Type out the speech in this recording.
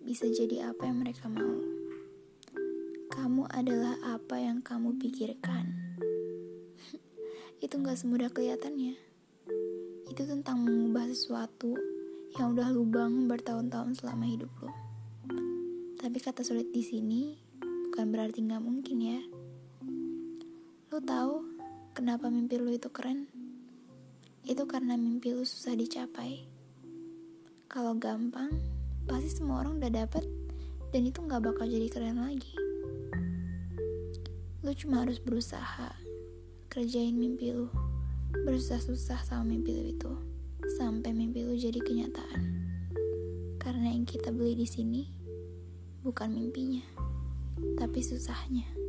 bisa jadi apa yang mereka mau. Kamu adalah apa yang kamu pikirkan. Itu gak semudah kelihatannya. Itu tentang mengubah sesuatu yang udah lu bangun bertahun-tahun selama hidup lu. Tapi kata sulit di sini bukan berarti nggak mungkin ya. Lu tahu kenapa mimpi lu itu keren? Itu karena mimpi lu susah dicapai. Kalau gampang, pasti semua orang udah dapet dan itu nggak bakal jadi keren lagi. Lu cuma harus berusaha kerjain mimpi lu, bersusah-susah sama mimpi lu itu sampai mimpi lu jadi kenyataan. Karena yang kita beli di sini bukan mimpinya, tapi susahnya.